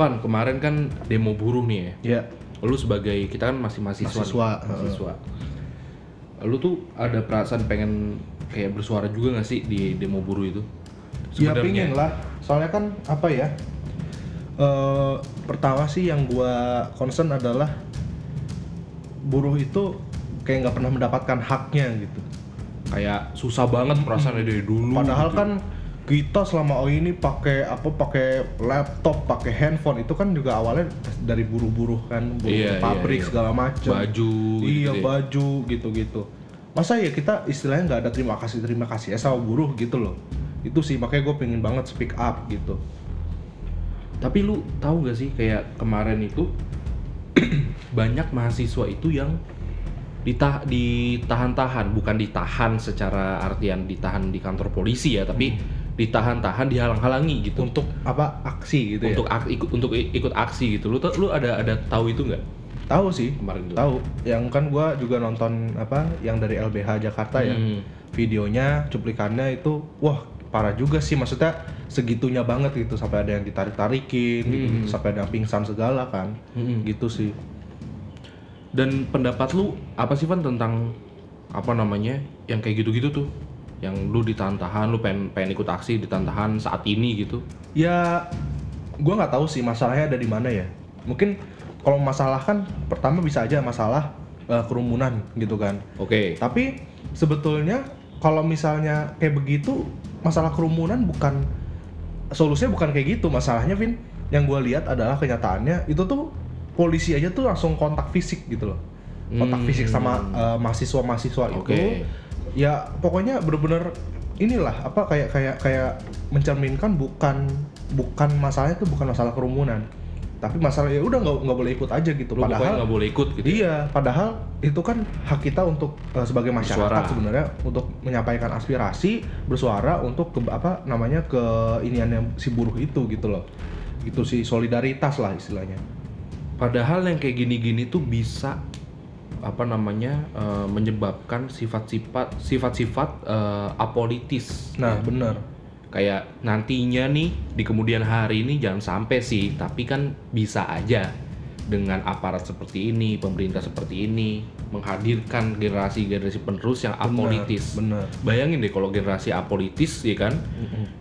Van kemarin kan demo buruh nih ya Ya, lu sebagai kita kan masih mahasiswa Mahasiswa, nih, mahasiswa. lu tuh ada perasaan pengen kayak bersuara juga gak sih di demo buruh itu ya pingin lah. Soalnya kan apa ya? eh pertama sih yang gua concern adalah buruh itu kayak nggak pernah mendapatkan haknya gitu. kayak susah banget perasaannya dari dulu Padahal gitu. kan kita selama oh ini pakai apa pakai laptop, pakai handphone itu kan juga awalnya dari buruh-buruh kan, buruh Iya, iya, pabrik iya. segala macam. baju iya gitu baju gitu-gitu. Masa ya kita istilahnya nggak ada terima kasih terima kasih ya sama buruh gitu loh. Itu sih makanya gue pengen banget speak up gitu. Tapi lu tahu gak sih kayak kemarin itu banyak mahasiswa itu yang ditah ditahan-tahan, bukan ditahan secara artian ditahan di kantor polisi ya, tapi ditahan-tahan dihalang-halangi gitu. Untuk apa aksi gitu untuk ya? ak- ikut untuk ikut aksi gitu. Lu tau- lu ada ada tahu itu nggak Tahu sih. kemarin? Tahu. Yang kan gue juga nonton apa yang dari LBH Jakarta ya. Hmm. Videonya, cuplikannya itu wah parah juga sih maksudnya segitunya banget gitu sampai ada yang ditarik-tarikin gitu, Hmm. sampai ada yang pingsan segala kan. Hmm. Gitu sih. Dan pendapat lu apa sih Van tentang apa namanya yang kayak gitu-gitu tuh? Yang lu ditahan-tahan, lu pengen pengen ikut aksi ditahan-tahan saat ini gitu? Ya, gua nggak tahu sih masalahnya ada di mana ya. Mungkin kalau masalah kan pertama bisa aja masalah eh, kerumunan gitu kan. Oke. Tapi sebetulnya kalau misalnya kayak begitu masalah kerumunan bukan solusinya bukan kayak gitu masalahnya Vin yang gue lihat adalah kenyataannya itu tuh polisi aja tuh langsung kontak fisik gitu loh kontak Hmm. fisik sama eh, mahasiswa-mahasiswa itu Oke. Ya pokoknya bener-bener inilah apa kayak kayak kayak mencerminkan bukan bukan masalahnya tuh bukan masalah kerumunan tapi masalah ya udah nggak nggak boleh ikut aja gitu Lu padahal nggak boleh ikut gitu. ya? Iya, padahal itu kan hak kita untuk eh, sebagai masyarakat sebenarnya untuk menyampaikan aspirasi, bersuara untuk ke apa namanya ke iniannya si buruh itu gitu loh. Gitu sih solidaritas lah istilahnya. Padahal yang kayak gini-gini tuh bisa apa namanya eh, menyebabkan sifat-sifat sifat-sifat eh, apolitis. Nah, bener. Kayak nantinya nih di kemudian hari ini jangan sampai sih, tapi kan bisa aja dengan aparat seperti ini, pemerintah seperti ini menghadirkan generasi-generasi penerus yang apolitis. Bener. Bayangin deh kalau generasi apolitis ya kan,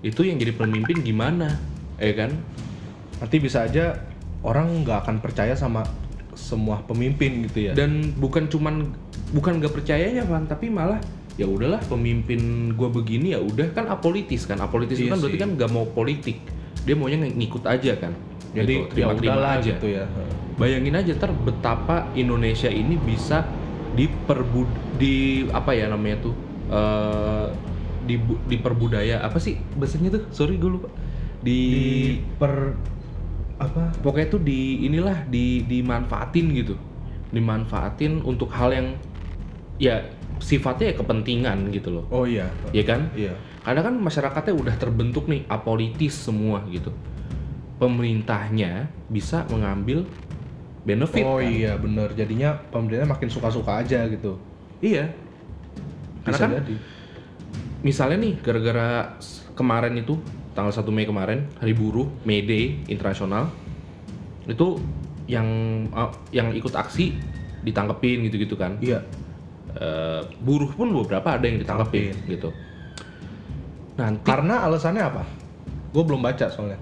itu yang jadi pemimpin gimana? Ya kan? Nanti bisa aja orang nggak akan percaya sama semua pemimpin gitu ya. dan bukan cuman bukan nggak percayanya Van tapi malah ya udahlah pemimpin gua begini ya udah. Kan apolitis kan? Apolitis itu Iya kan berarti sih. kan nggak mau politik. Dia maunya ng- ngikut aja kan? Jadi Gitu, ya terima-terima udahlah aja. gitu ya. bayangin aja ntar betapa Indonesia ini bisa diperbu di apa ya namanya tuh eh di diperbudaya apa sih bahasanya tuh? Sorry gue lupa. Di, Di per apa? pokoknya tuh di inilah di dimanfaatin gitu dimanfaatin untuk hal yang ya sifatnya ya kepentingan gitu loh Oh iya. ya kan Iya. karena kan masyarakatnya udah terbentuk nih apolitis semua gitu pemerintahnya bisa mengambil benefit Oh kan? iya bener. Jadinya pemerintah makin suka-suka aja gitu. iya karena Bisa kan jadi. misalnya nih gara-gara kemarin itu tanggal 1 Mei kemarin hari buruh May Day internasional itu yang uh, yang ikut aksi ditangkepin gitu-gitu kan Iya. Eh, buruh pun beberapa ada yang ditangkepin gitu nanti Karena alasannya apa? Gue belum baca soalnya.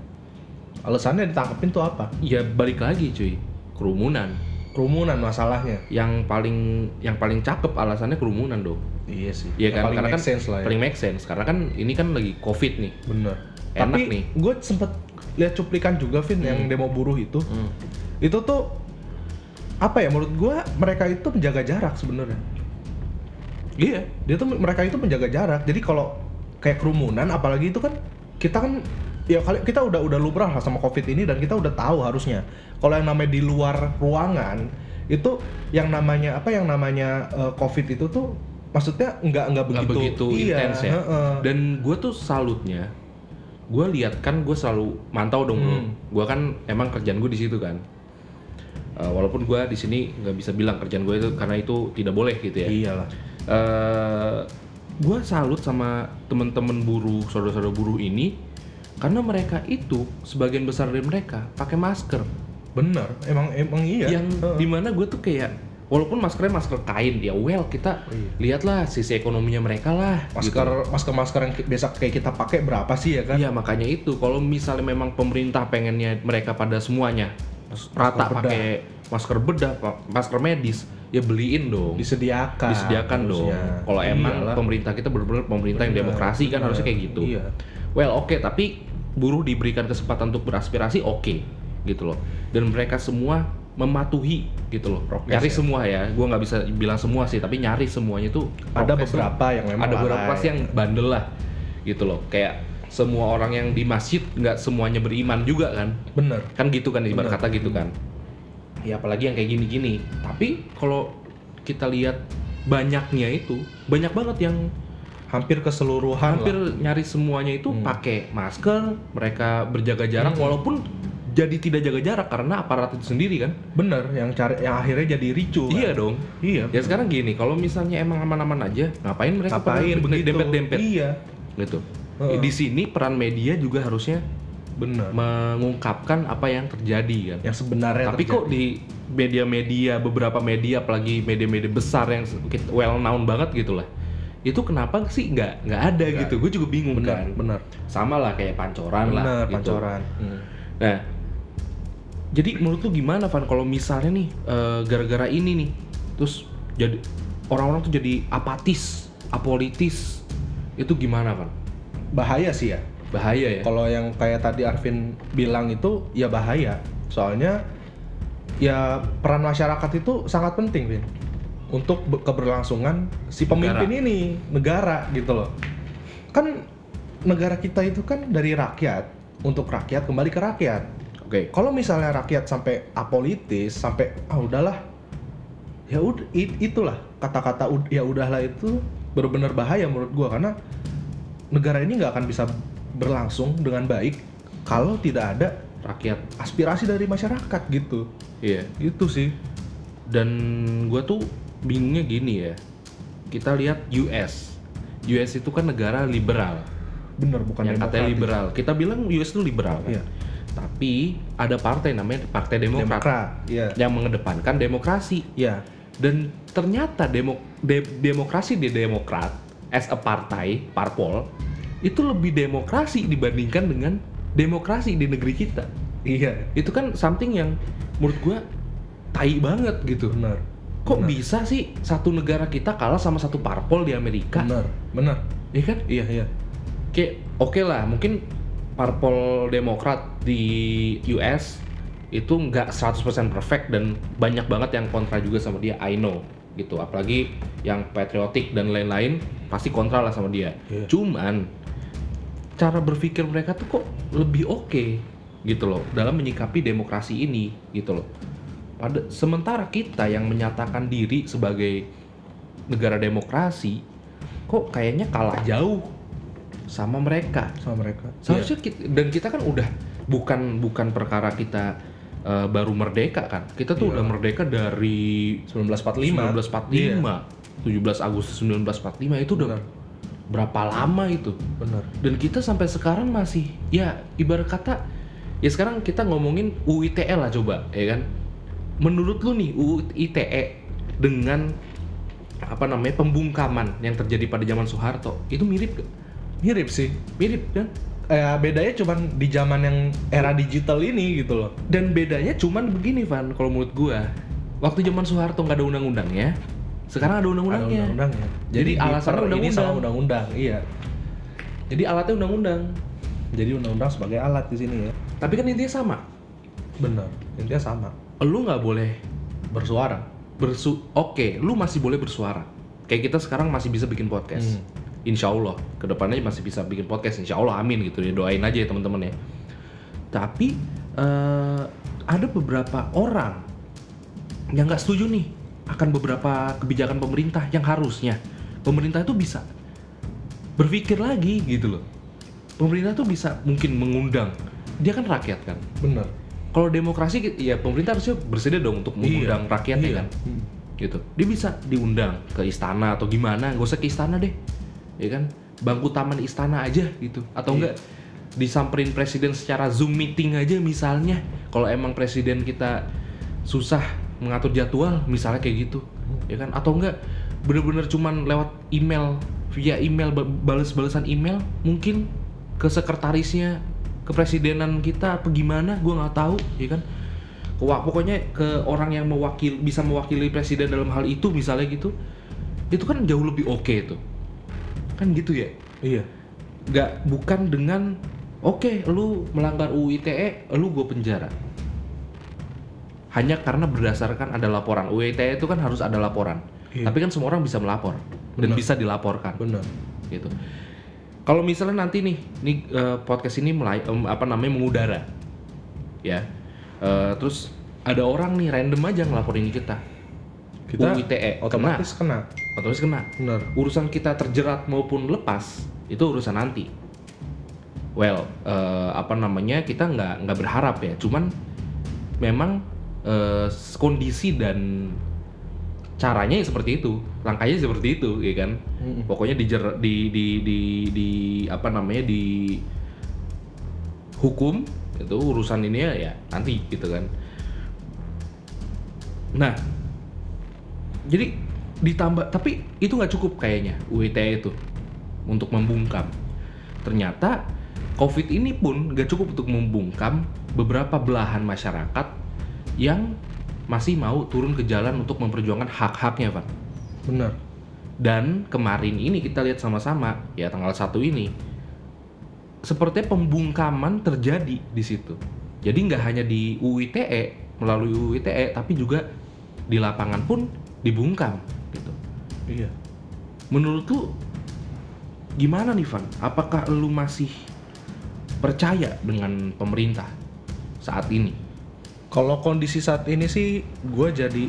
Alasannya ditangkepin tuh apa? ya balik lagi cuy kerumunan Kerumunan masalahnya. yang paling yang paling cakep alasannya kerumunan dong Iya sih. Iya kan Paling karena make kan sense lah ya. paling make sense karena kan ini kan lagi covid nih Bener. Enak Tapi nih. gue sempet lihat cuplikan juga Vin yang demo buruh itu. Hmm. Itu tuh apa ya menurut gue mereka itu menjaga jarak sebenarnya. iya Dia tuh mereka itu menjaga jarak. Jadi kalau kayak kerumunan apalagi itu kan kita kan ya kali kita udah udah lumrah lah sama covid ini dan kita udah tahu harusnya kalau yang namanya di luar ruangan itu yang namanya apa yang namanya eh, covid itu tuh maksudnya nggak nggak nggak begitu, begitu iya, intens ya heeh. dan gue tuh salutnya gue lihat kan gue selalu mantau dong Hmm. gue kan emang kerjaan gue di situ kan. Eh, walaupun gue di sini nggak bisa bilang kerjaan gue itu karena itu tidak boleh gitu ya. Iyalah. Eh gue salut sama temen-temen buruh saudara-saudara buruh ini karena mereka itu sebagian besar dari mereka pakai masker. Bener emang emang iya. Yang Heeh. di mana gue tuh kayak walaupun maskernya masker kain ya well kita Iya. lihatlah sisi ekonominya mereka lah masker masker masker yang biasa kayak kita pakai berapa sih ya kan Iya makanya itu kalau misalnya memang pemerintah pengennya mereka pada semuanya rata bedah. pakai masker bedah, masker medis, ya beliin dong. disediakan Disediakan dong. harusnya. Kalau emang Iyalah. pemerintah kita benar-benar pemerintah yang Bener, demokrasi kan bener. harusnya kayak gitu. iya Well oke tapi buruh diberikan kesempatan untuk beraspirasi oke gitu loh. Dan mereka semua mematuhi gitu loh. Prokes nyaris ya. semua ya. Gua nggak bisa bilang semua sih tapi nyaris semuanya tuh ada prokes tuh beberapa yang memang ada beberapa pasti yang bandel lah gitu loh kayak semua orang yang di masjid nggak semuanya beriman juga kan bener kan gitu kan ibarat Bener. kata gitu kan ya apalagi yang kayak gini-gini tapi kalau kita lihat banyaknya itu banyak banget yang hampir keseluruhan hampir lah. nyaris semuanya itu Hmm. pakai masker mereka berjaga jarak Hmm. walaupun jadi tidak jaga jarak karena aparat itu sendiri kan? Bener yang cari yang akhirnya jadi ricu kan? iya dong. Iya. Ya sekarang gini kalau misalnya emang aman-aman aja ngapain mereka ngapain begitu. Dempet-dempet. Iya. Gitu. Heeh. di sini peran media juga harusnya bener. mengungkapkan apa yang terjadi kan? Yang sebenarnya tapi kok terjadi. di media-media beberapa media apalagi media-media besar yang well known banget gitu lah itu kenapa sih nggak nggak ada Nggak. gitu? Gue juga bingung bener kan? bener. Sama lah kayak pancoran lah bener gitu. pancoran. Hmm. nah jadi menurut lu gimana Van kalau misalnya nih eh, gara-gara ini nih terus jadi orang-orang tuh jadi apatis apolitis itu gimana Van bahaya sih ya bahaya ya Kalau yang kayak tadi Arvin bilang itu ya bahaya. Soalnya ya peran masyarakat itu sangat penting, Vin. Untuk be- keberlangsungan si pemimpin Negara. ini, negara gitu loh. Kan negara kita itu kan dari rakyat, untuk rakyat kembali ke rakyat. Oke. Kalau misalnya rakyat sampai apolitis, sampai ah udahlah. Ya udah it- itulah kata-kata ud- ya udahlah itu benar-benar bahaya menurut gua karena negara ini nggak akan bisa berlangsung dengan baik kalau tidak ada rakyat. aspirasi dari masyarakat gitu. iya. Itu sih. dan gue tuh bingungnya gini ya. Kita lihat US US itu kan negara liberal. Bener bukan yang katanya liberal. Kita bilang US itu liberal kan? Iya. Tapi ada partai namanya Partai Demokrat, Demokrat. Iya. yang mengedepankan demokrasi Iya. dan ternyata demo, de- demokrasi di Demokrat as a partai parpol itu lebih demokrasi dibandingkan dengan demokrasi di negeri kita Iya. itu kan something yang menurut gua tai banget gitu Bener. Kok Bener. bisa sih satu negara kita kalah sama satu parpol di Amerika? Bener. Bener. Iya kan? Iya, iya. Kayak oke lah, mungkin parpol Demokrat di US itu nggak 100% perfect dan banyak banget yang kontra juga sama dia, I know gitu. Apalagi yang patriotik dan lain-lain pasti kontra lah sama dia. Iya. Cuman cara berpikir mereka tuh kok lebih oke gitu loh dalam menyikapi demokrasi ini gitu loh. Pada sementara kita yang menyatakan diri sebagai negara demokrasi kok kayaknya kalah jauh sama mereka. Sama mereka. Seharusnya kita, dan kita kan udah bukan bukan perkara kita eh, baru merdeka kan. Kita tuh Iya. udah merdeka dari 1945. 1945. 17 Agustus 1945 itu udah Benar. berapa lama itu? Bener. Dan kita sampai sekarang masih ya ibarat kata ya sekarang kita ngomongin UU ITE lah coba ya kan. Menurut lu nih UU ITE dengan apa namanya pembungkaman yang terjadi pada zaman Soeharto itu mirip gak? Mirip sih. Mirip kan? Eh, bedanya cuman di zaman yang era digital ini gitu loh. Dan bedanya cuman begini Van, kalau menurut gua. Waktu zaman Soeharto nggak ada undang-undangnya, sekarang ada Ada undang-undangnya. undang-undangnya. Jadi di alasannya undang-undang. sama undang-undang. Iya. Jadi alatnya undang-undang. Jadi undang-undang sebagai alat di sini ya. Tapi kan intinya sama. Bener. Intinya sama. Lu nggak boleh bersuara. Bersu Oke, lu masih boleh bersuara. Kayak kita sekarang masih bisa bikin podcast. Hmm. Insya Allah, ke depannya masih bisa bikin podcast. Insya Allah, amin gitu ya. Doain aja ya teman-teman ya. Tapi eh, ada beberapa orang yang nggak setuju nih akan beberapa kebijakan pemerintah yang harusnya pemerintah itu bisa berpikir lagi gitu loh. Pemerintah tuh bisa mungkin mengundang. Dia kan rakyat kan. Bener. Kalau demokrasi ya pemerintah harusnya bersedia dong untuk mengundang rakyatnya Iya. kan. Gitu. Dia bisa diundang ke istana atau gimana, nggak usah ke istana deh. Ya kan? Bangku taman istana aja gitu. Atau Iya. enggak disamperin presiden secara zoom meeting aja misalnya kalau emang presiden kita susah mengatur jadwal misalnya kayak gitu ya kan atau enggak bener-bener cuman lewat email via email ba- bales-balesan email mungkin ke sekretarisnya kepresidenan kita apa gimana gua nggak tahu ya kan Wah, pokoknya ke orang yang mewakil bisa mewakili presiden dalam hal itu misalnya gitu itu kan jauh lebih oke tuh kan gitu ya Iya. nggak bukan dengan oke lu melanggar UU ITE lu gue penjara hanya karena berdasarkan ada laporan UU ITE itu kan harus ada laporan Iya. tapi kan semua orang bisa melapor dan Benar. bisa dilaporkan Bener. gitu kalau misalnya nanti nih nih eh, podcast ini melay- em, apa namanya mengudara ya Eh, terus ada orang nih random aja ngelaporin kita Kita UU ITE otomatis kena. kena otomatis kena Bener. urusan kita terjerat maupun lepas itu urusan nanti. Well, eh, apa namanya kita nggak nggak berharap ya, cuman memang eh, kondisi dan caranya ya seperti itu, langkahnya seperti itu, ya kan? Mm-mm. Pokoknya dijer di di di di apa namanya di hukum itu urusan ini ya, ya nanti gitu kan. Nah, jadi ditambah tapi itu nggak cukup kayaknya UITE itu untuk membungkam. Ternyata COVID ini pun nggak cukup untuk membungkam beberapa belahan masyarakat yang masih mau turun ke jalan untuk memperjuangkan hak-haknya, Pak. Bener. Dan kemarin ini kita lihat sama-sama ya tanggal 1 ini sepertinya pembungkaman terjadi di situ. Jadi nggak hanya di UITE melalui UITE tapi juga di lapangan pun dibungkam gitu. Iya. Menurut lu gimana nih Van? Apakah lu masih percaya dengan pemerintah saat ini? Kalau kondisi saat ini sih, gue jadi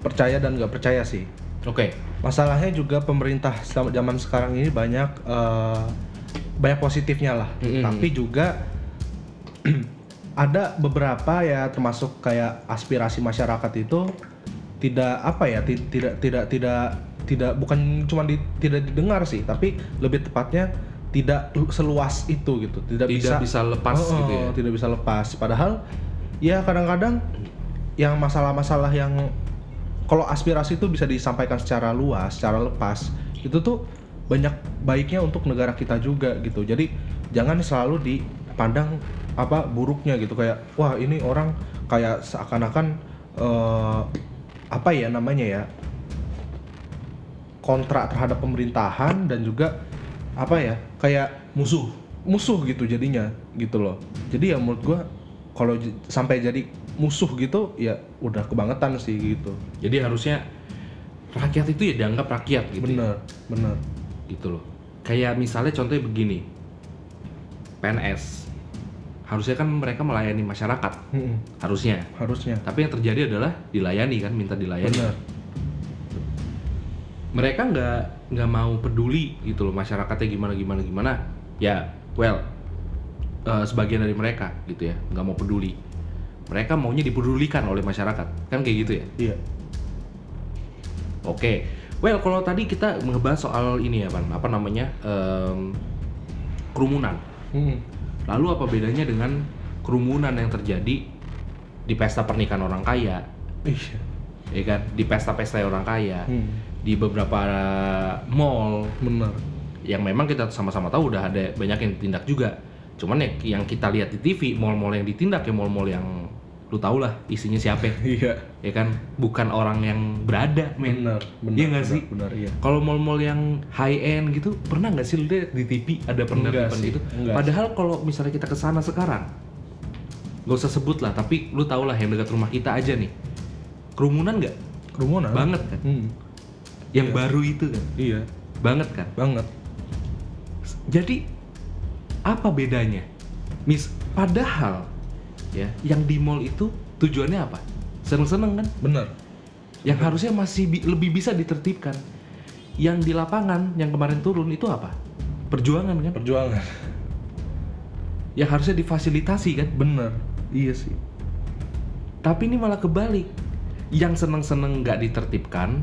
percaya dan nggak percaya sih. Oke, Masalahnya juga pemerintah zaman sekarang ini banyak eh, banyak positifnya lah. Mm-mm. Tapi juga ada beberapa ya termasuk kayak aspirasi masyarakat itu tidak apa ya ti- tidak tidak tidak tidak bukan cuma di- tidak didengar sih, tapi lebih tepatnya tidak lu- seluas itu gitu. Tidak, tidak bisa, lepas Oh, gitu ya. tidak bisa lepas. Padahal ya kadang-kadang yang masalah-masalah yang kalau aspirasi itu bisa disampaikan secara luas, secara lepas, itu tuh banyak baiknya untuk negara kita juga gitu. Jadi jangan selalu dipandang apa buruknya gitu kayak wah ini orang kayak seakan-akan eh, apa ya namanya ya kontrak terhadap pemerintahan dan juga apa ya kayak Musuh. musuh gitu jadinya gitu loh jadi ya menurut gua kalau j- sampai jadi musuh gitu ya udah kebangetan sih gitu Jadi harusnya rakyat itu ya dianggap rakyat gitu. ya. bener bener gitu loh. Kayak misalnya contohnya begini. PNS harusnya kan mereka melayani masyarakat Mm-mm, harusnya. harusnya Tapi yang terjadi adalah dilayani kan, minta dilayani. bener Mereka nggak nggak mau peduli gitu loh masyarakatnya gimana gimana gimana. Ya, well, eh, sebagian dari mereka gitu ya nggak mau peduli. Mereka maunya dipedulikan oleh masyarakat kan kayak gitu ya. iya Oke, well kalau tadi kita ngebahas soal ini ya, Pan, apa namanya em, kerumunan. Mm-mm. Lalu apa bedanya dengan kerumunan yang terjadi di pesta pernikahan orang kaya, iya. Ya kan? Di pesta-pesta orang kaya, Hmm, di beberapa mall. Bener yang memang kita sama-sama tahu udah ada banyak yang ditindak juga. Cuman ya yang kita lihat di TV, mall-mall yang ditindak ya mall-mall yang lu tau lah isinya siapa, iya ya kan? Bukan orang yang berada, men. bener bener Iya nggak bener, sih? bener iya Kalau mall-mall yang high end gitu, pernah nggak sih lu lihat di TV ada penertiban sih, gitu? enggak Padahal kalau misalnya kita ke sana sekarang, nggak usah sebut lah, tapi lu tau lah yang dekat rumah kita aja nih, kerumunan nggak? kerumunan Banget kan? Hmm, Yang Iya. baru itu kan, iya banget kan? banget Jadi apa bedanya? Mis, padahal ya, yang di mall itu tujuannya apa? Seneng-seneng kan? bener. Yang harusnya masih bi- lebih bisa ditertibkan. Yang di lapangan yang kemarin turun itu apa? Perjuangan kan? perjuangan. Yang harusnya difasilitasi kan? Bener. Iya sih. Tapi ini malah kebalik. Yang seneng-seneng nggak ditertibkan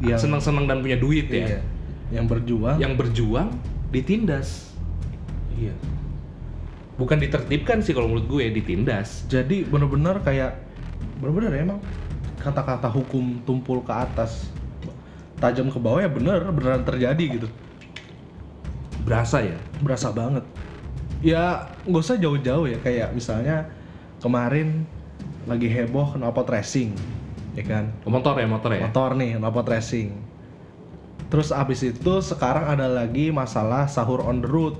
yang seneng-seneng dan punya duit ya. Iya. Yang berjuang. Yang berjuang ditindas. Iya bukan ditertibkan sih kalau menurut gue ditindas. Jadi bener-bener kayak bener-bener ya emang kata-kata hukum tumpul ke atas tajam ke bawah ya bener beneran terjadi gitu. Berasa ya? Berasa banget. Ya nggak usah jauh-jauh ya kayak misalnya kemarin lagi heboh knalpot racing ya kan? Motor ya motor ya? Motor nih knalpot racing. Terus abis itu sekarang ada lagi masalah sahur on the road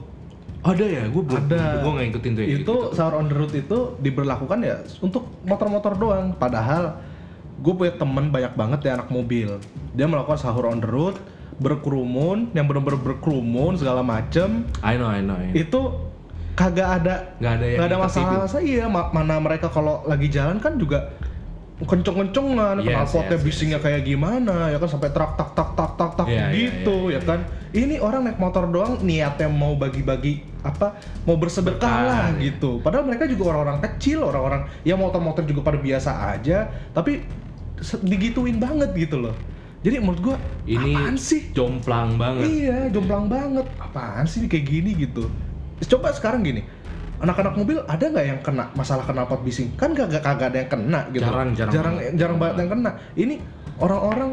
ada ya? Gue belum ada. gue nggak ngikutin tuh itu gitu. sahur on the road itu diberlakukan ya untuk motor-motor doang. Padahal gue punya temen banyak banget ya anak mobil. Dia melakukan sahur on the road berkerumun yang bener-bener berkerumun segala macem. I know I know, I know. itu kagak ada Nggak ada yang nggak ada masalah saya iya ma- mana mereka kalau lagi jalan kan juga kenceng-kencengan Yes, knalpotnya yes, bisingnya kayak gimana ya kan sampai trak tak tak tak tak tak Iya, iya, gitu iya, ya kan. Ini orang naik motor doang niatnya mau bagi-bagi apa mau bersedekah lah iya. gitu. Padahal mereka juga orang-orang kecil orang-orang ya motor-motor juga pada biasa aja tapi digituin banget gitu loh. Jadi menurut gua ini apaan sih? jomplang banget. Iya, jomplang banget. Apaan sih kayak gini gitu? Coba sekarang gini, anak-anak mobil ada nggak yang kena masalah knalpot bising? Kan kagak kagak ada yang kena gitu. Jarang, jarang jarang, banget. jarang banget yang kena. Ini orang-orang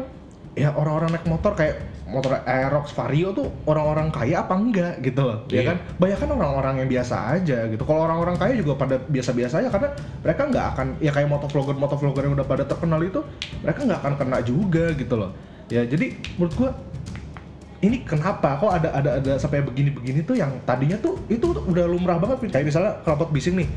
ya orang-orang naik motor kayak motor Aerox Vario tuh orang-orang kaya apa enggak gitu loh, ya Iya. kan? Banyak kan orang-orang yang biasa aja gitu. Kalau orang-orang kaya juga pada biasa-biasa aja karena mereka nggak akan ya kayak motovlogger motovlogger yang udah pada terkenal itu mereka nggak akan kena juga gitu loh. Ya jadi menurut gua ini kenapa kok ada ada ada sampai begini-begini tuh yang tadinya tuh itu udah lumrah banget kayak misalnya knalpot bising nih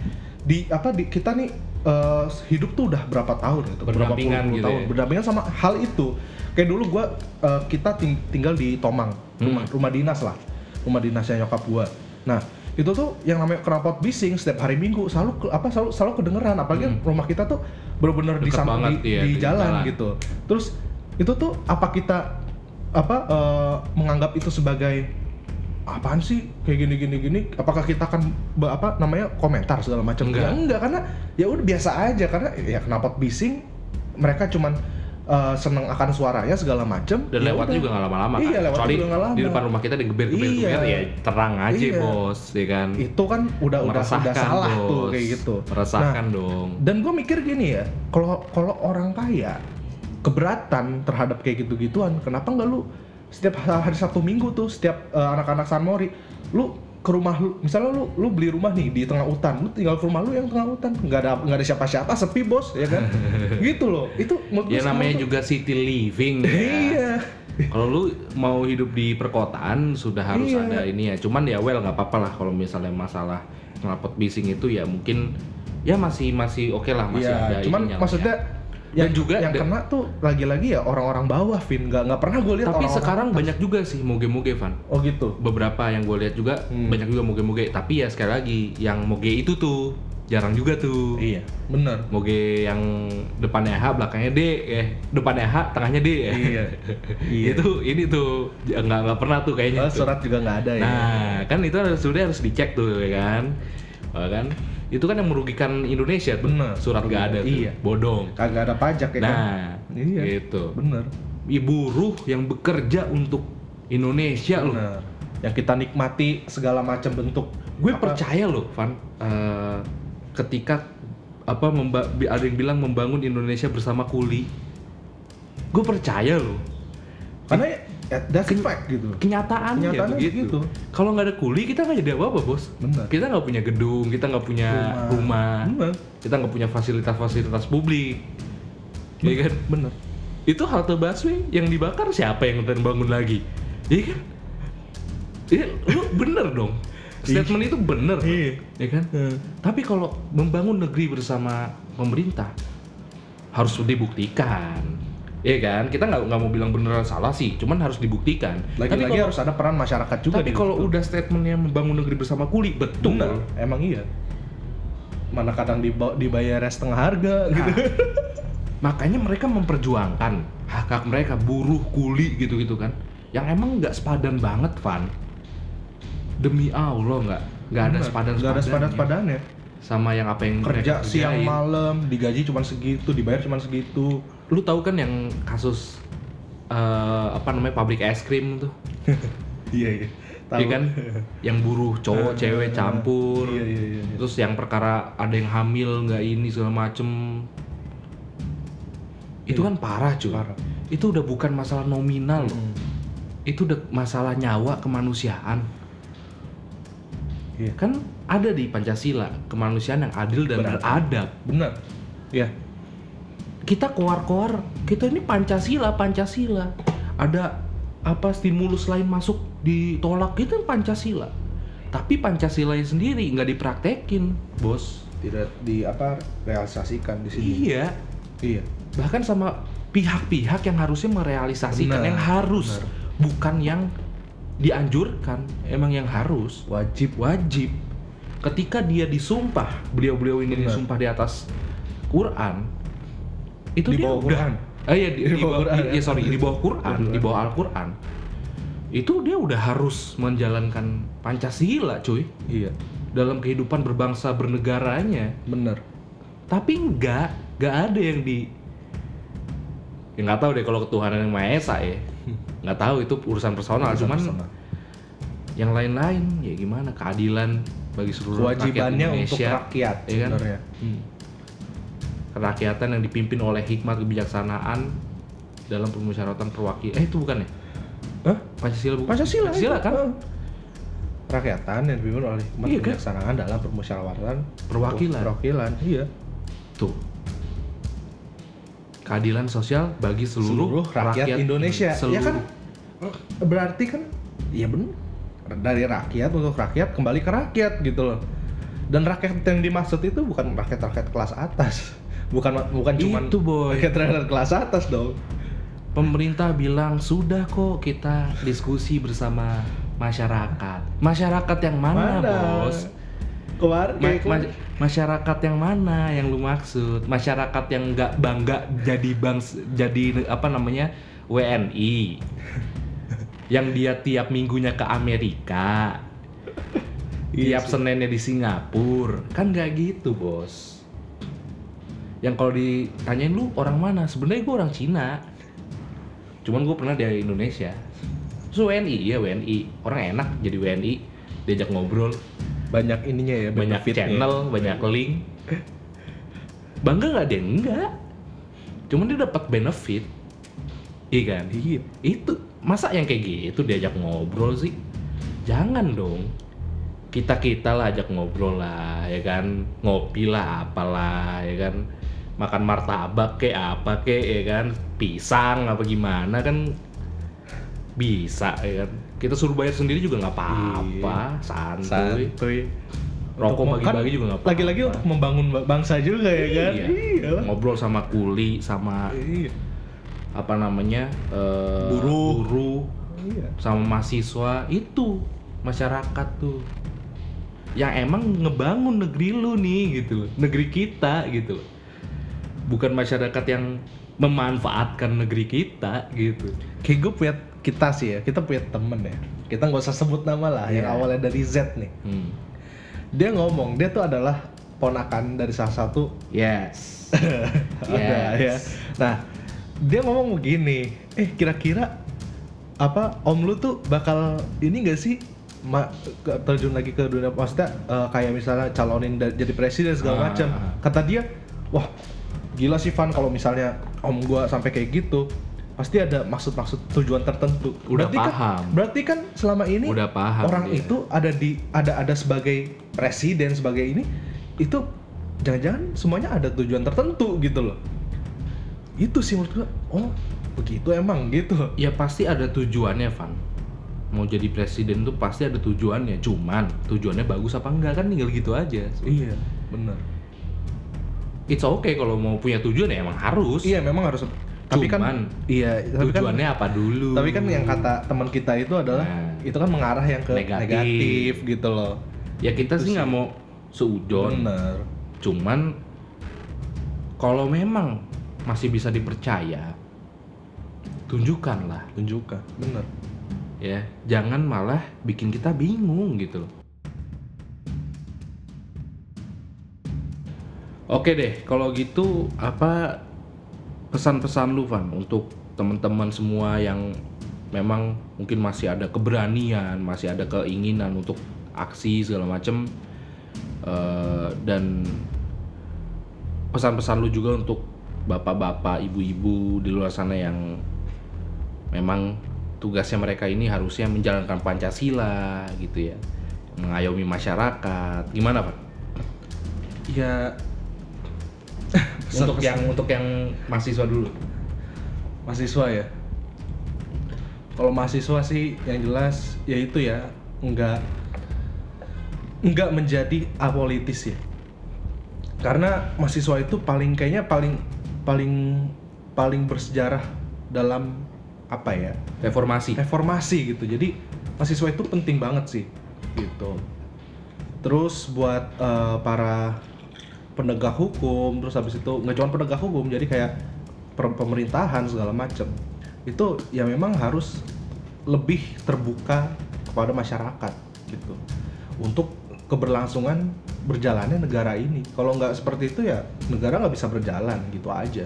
di apa di kita nih eh, hidup tuh udah berapa tahun gitu berapa Berdampingan puluh gitu tahun ya. berdampingan sama hal itu kayak dulu gua eh, kita ting- tinggal di Tomang rumah Hmm. rumah dinas lah rumah dinasnya nyokap gua nah itu tuh yang namanya knalpot bising setiap hari minggu selalu apa selalu selalu kedengeran apalagi Hmm. rumah kita tuh di banget, di, iya, di di jalan, jalan. gitu terus itu tuh apa kita apa eh, menganggap itu sebagai apaan sih? Kayak gini gini gini. Apakah kita akan apa namanya komentar segala macam? Enggak. ya enggak karena ya udah biasa aja. Karena ya knalpot bising? Mereka cuman eh, seneng akan suaranya segala macam dan ya lewat udah. juga nggak lama-lama Iya, kan? lewat kecuali juga lama. di depan rumah kita digeber geber Iya. geber ya terang aja Iya. bos ya kan? Itu kan udah udah udah salah tuh kayak gitu. Meresahkan dong. dan gue mikir gini ya kalau kalau orang kaya keberatan terhadap kayak gitu-gituan kenapa nggak lu setiap hari Sabtu Minggu tuh setiap eh, anak-anak San Mori lu ke rumah lu misalnya lu lu beli rumah nih di tengah hutan lu tinggal ke rumah lu yang tengah hutan nggak ada nggak ada siapa-siapa sepi bos ya kan gitu loh itu ya namanya tuh- juga city living ya. iya kalau lu mau hidup di perkotaan sudah harus Iya. ada ini ya cuman ya well nggak apa-apa lah kalau misalnya masalah knalpot bising itu ya mungkin ya masih masih oke lah masih Iya, ada cuman lah maksudnya ya. Yang Dan juga yang kena tuh lagi-lagi ya orang-orang bawah Vin nggak nggak pernah gue lihat tapi orang-orang sekarang atas. banyak juga sih moge-moge Van oh gitu beberapa yang gue lihat juga Hmm. banyak juga moge-moge tapi ya sekali lagi yang moge itu tuh jarang juga tuh iya bener moge yang depannya H belakangnya D eh depannya H tengahnya D ya Iya. Iya. itu ini tuh nggak nggak pernah tuh kayaknya Oh, tuh. surat juga nggak ada ya nah kan itu harus sudah harus dicek tuh ya kan Wah, kan itu kan yang merugikan Indonesia tuh. Bener. surat nggak ada tuh. Iya. bodong. Kagak ada pajak ya kan? Nah Iya. gitu. Bener. Ibu ruh yang bekerja untuk Indonesia loh. Bener. Yang kita nikmati segala macam bentuk. Gue apa- percaya loh Van eh, ketika apa memba- ada yang bilang membangun Indonesia bersama kuli. Gue percaya loh. Karena that's a fact gitu. kenyataannya, Kenyataannya begitu. begitu. kalau nggak ada kuli kita nggak jadi apa-apa bos. Bener. kita nggak punya gedung kita nggak punya rumah, bener kita nggak punya fasilitas-fasilitas publik. Ya kan? bener itu halte busway yang dibakar siapa yang ntar bangun lagi? Iya kan? Iya, lu bener dong. Statement itu bener. Iya. ya kan? Tapi kalau membangun negeri bersama pemerintah harus dibuktikan ya kan? Kita nggak nggak mau bilang beneran salah sih cuman harus dibuktikan. Tapi lagi-lagi kalau harus ada peran masyarakat juga tapi kalau udah statementnya membangun negeri bersama kuli betul bener. emang iya. Mana kadang diba- dibayar setengah harga gitu. Nah, makanya mereka memperjuangkan hak hak mereka buruh kuli gitu gitu kan. Yang emang nggak sepadan banget Van. Demi Allah nggak nggak ada sepadan nggak ada sepadan sepadannya. Sama yang apa yang kerja siang malam digaji cuma segitu dibayar cuma segitu lu tahu kan yang kasus eh, apa namanya pabrik es krim tuh Iya iya. Iya kan? Yang buruh cowok, cewek campur. Iya iya iya. iya. Terus yang perkara ada yang hamil nggak ini segala macem. Itu Iya. kan parah cuy. Parah. Itu udah bukan masalah nominal loh. Hmm. Itu udah masalah nyawa kemanusiaan. Iya. Kan ada di Pancasila kemanusiaan yang adil dan Beradab. beradab. Benar. Iya. Kita keluar-keluar, kita ini Pancasila, Pancasila. Ada apa stimulus lain masuk ditolak itu Pancasila. Tapi Pancasila sendiri nggak dipraktekin, bos. Tidak di apa realisasikan di sini. Iya. Iya. Bahkan sama pihak-pihak yang harusnya merealisasikan Benar, yang harus, benar. bukan yang dianjurkan, emang yang harus. Wajib. wajib ketika dia disumpah beliau-beliau ini Benar. disumpah di atas Quran itu Di dia bawah udah Quran. ah iya di, Di di bawah Quran, iya, ya. sorry di bawah Quran di bawah Al-Quran itu dia udah harus menjalankan Pancasila cuy Iya. dalam kehidupan berbangsa bernegaranya Benar. tapi enggak enggak ada yang di ya nggak tahu deh kalau ketuhanan yang maha esa ya nggak tahu itu urusan personal Urusan cuman personal. yang lain-lain ya gimana keadilan bagi seluruh rakyat kewajibannya untuk Indonesia rakyat ya kan? sebenarnya. Hmm. Kerakyatan yang dipimpin oleh hikmat kebijaksanaan dalam permusyawaratan perwakilan eh itu bukan ya Hah? Pancasila bukan Pancasila, Pancasila kan Heeh. Rakyatan yang dipimpin oleh hikmat Iya kan? kebijaksanaan dalam permusyawaratan Perwakilan. Perwakilan, iya. tuh keadilan sosial bagi seluruh, Seluruh rakyat, Indonesia. seluruh Ya kan? Berarti kan iya benar. Dari rakyat untuk rakyat kembali ke rakyat gitu loh. Dan rakyat yang dimaksud itu bukan rakyat-rakyat kelas atas. Bukan bukan cuma Itu, boy. rakyat-rakyat kelas atas dong. pemerintah bilang sudah kok kita diskusi bersama masyarakat masyarakat yang mana, bos Kemarin Ma- ma- masyarakat yang mana yang lu maksud? Masyarakat yang nggak bangga jadi bangs jadi apa namanya WNI, yang dia tiap minggunya ke Amerika, Iya tiap sih. Seninnya di Singapura, kan nggak gitu bos. Yang kalau ditanyain lu orang mana? Sebenarnya gue orang Cina, cuman gue pernah di Indonesia. So WNI, ya WNI, orang enak jadi WNI, diajak ngobrol, banyak ininya ya banyak channel, banyak link. Bangga nggak dia? Enggak. Cuman dia dapat benefit. Iya kan? Iya. Itu masa yang kayak gitu diajak ngobrol sih? Jangan dong. Kita kita lah ajak ngobrol lah, ya kan? Ngopi lah, apalah, ya kan? Makan martabak kayak apa kayak ya kan? Pisang apa gimana kan? Bisa ya kan? Kita suruh bayar sendiri juga nggak apa-apa, santuy. Santuy. Rokok bagi-bagi kan juga nggak apa-apa. Lagi-lagi untuk membangun ba- bangsa juga ya kan? Iya. Iya. Ngobrol sama kuli, sama Iya. apa namanya eh, Buruh. buruh, Iya. sama mahasiswa itu masyarakat tuh yang emang ngebangun negeri lu nih gitu loh negeri kita gitu loh bukan masyarakat yang memanfaatkan negeri kita gitu Kayak gue punya kita sih ya, kita punya temen ya. Kita nggak usah sebut nama lah, yang Iya. awalnya dari Z nih. hmm. Dia ngomong, dia tuh adalah ponakan dari salah satu yes ada ya. Nah, dia ngomong begini, eh kira-kira apa om lu tuh bakal ini gak sih ma- terjun lagi ke dunia maksudnya eh, kayak misalnya calonin jadi presiden segala Ah. macam. Kata dia, wah gila sih Van kalau misalnya om gua sampai kayak gitu pasti ada maksud-maksud tujuan tertentu. Udah berarti Kan, paham. berarti kan selama ini Udah paham orang dia. itu ada di ada ada sebagai presiden sebagai ini itu jangan-jangan semuanya ada tujuan tertentu gitu loh. Itu sih menurut gua. Oh begitu emang gitu. Ya pasti ada tujuannya Van. Mau jadi presiden tuh pasti ada tujuannya. Cuman tujuannya bagus apa enggak? Kan tinggal gitu aja iya benar it's okay kalau mau punya tujuan ya emang harus. Iya memang harus. Tapi Cuman, kan iya tapi kan tujuannya apa dulu? tapi kan yang kata teman kita itu adalah Nah. itu kan mengarah yang ke Negatif. negatif, gitu loh. Ya kita Itu sih nggak mau seudon bener. Cuman kalau memang masih bisa dipercaya tunjukkanlah. Tunjukkan bener. Ya jangan malah bikin kita bingung gitu. loh Oke deh, kalau gitu apa pesan-pesan lu Van untuk teman-teman semua yang memang mungkin masih ada keberanian masih ada keinginan untuk aksi segala macem Eh, dan pesan-pesan lu juga untuk bapak-bapak ibu-ibu di luar sana yang memang tugasnya mereka ini harusnya menjalankan pancasila gitu ya mengayomi masyarakat. Gimana pak Ya untuk yang untuk yang mahasiswa dulu mahasiswa ya. Kalau mahasiswa sih yang jelas ya itu ya nggak nggak menjadi apolitis ya. Karena mahasiswa itu paling kayaknya paling paling paling bersejarah dalam apa ya reformasi reformasi gitu. Jadi mahasiswa itu penting banget sih gitu. Terus buat eh, para penegak hukum, terus habis itu nggak cuma penegak hukum, jadi kayak pemerintahan segala macam. Itu ya memang harus lebih terbuka kepada masyarakat gitu. Untuk keberlangsungan berjalannya negara ini. Kalau nggak seperti itu ya negara nggak bisa berjalan gitu aja.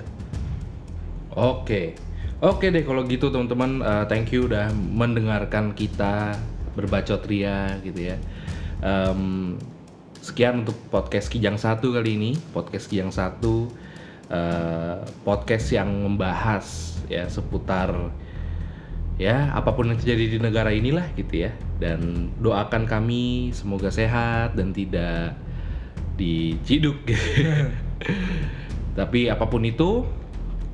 Oke, oke deh kalau gitu teman-teman, eh, thank you udah mendengarkan kita berbacot ria gitu ya. Em, sekian untuk podcast Kijang satu kali ini, podcast Kijang satu, eh, podcast yang membahas ya seputar ya apa pun yang terjadi di negara inilah gitu ya. Dan doakan kami semoga sehat dan tidak diciduk. Tapi apa pun itu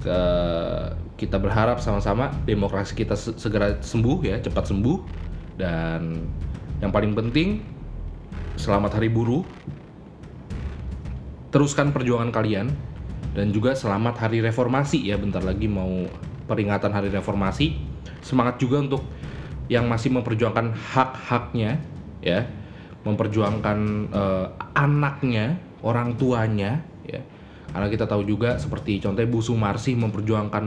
ke- kita berharap sama-sama demokrasi kita se- segera sembuh ya, cepat sembuh dan yang paling penting selamat hari buruh. Teruskan perjuangan kalian dan juga selamat hari reformasi ya, bentar lagi mau peringatan hari reformasi. Semangat juga untuk yang masih memperjuangkan hak-haknya ya, memperjuangkan eh, anaknya, orang tuanya ya. Karena kita tahu juga seperti contohnya Bu Sumarsi memperjuangkan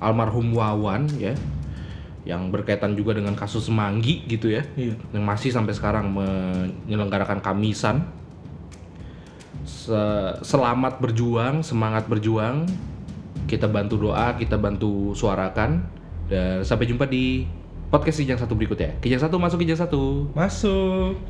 almarhum Wawan ya yang berkaitan juga dengan kasus Semanggi gitu ya. Iya. yang masih sampai sekarang menyelenggarakan kamisan. Se- selamat berjuang semangat berjuang. Kita bantu doa kita bantu suarakan. Dan sampai jumpa di podcast kijang satu berikutnya. Kijang satu masuk kijang satu. Masuk.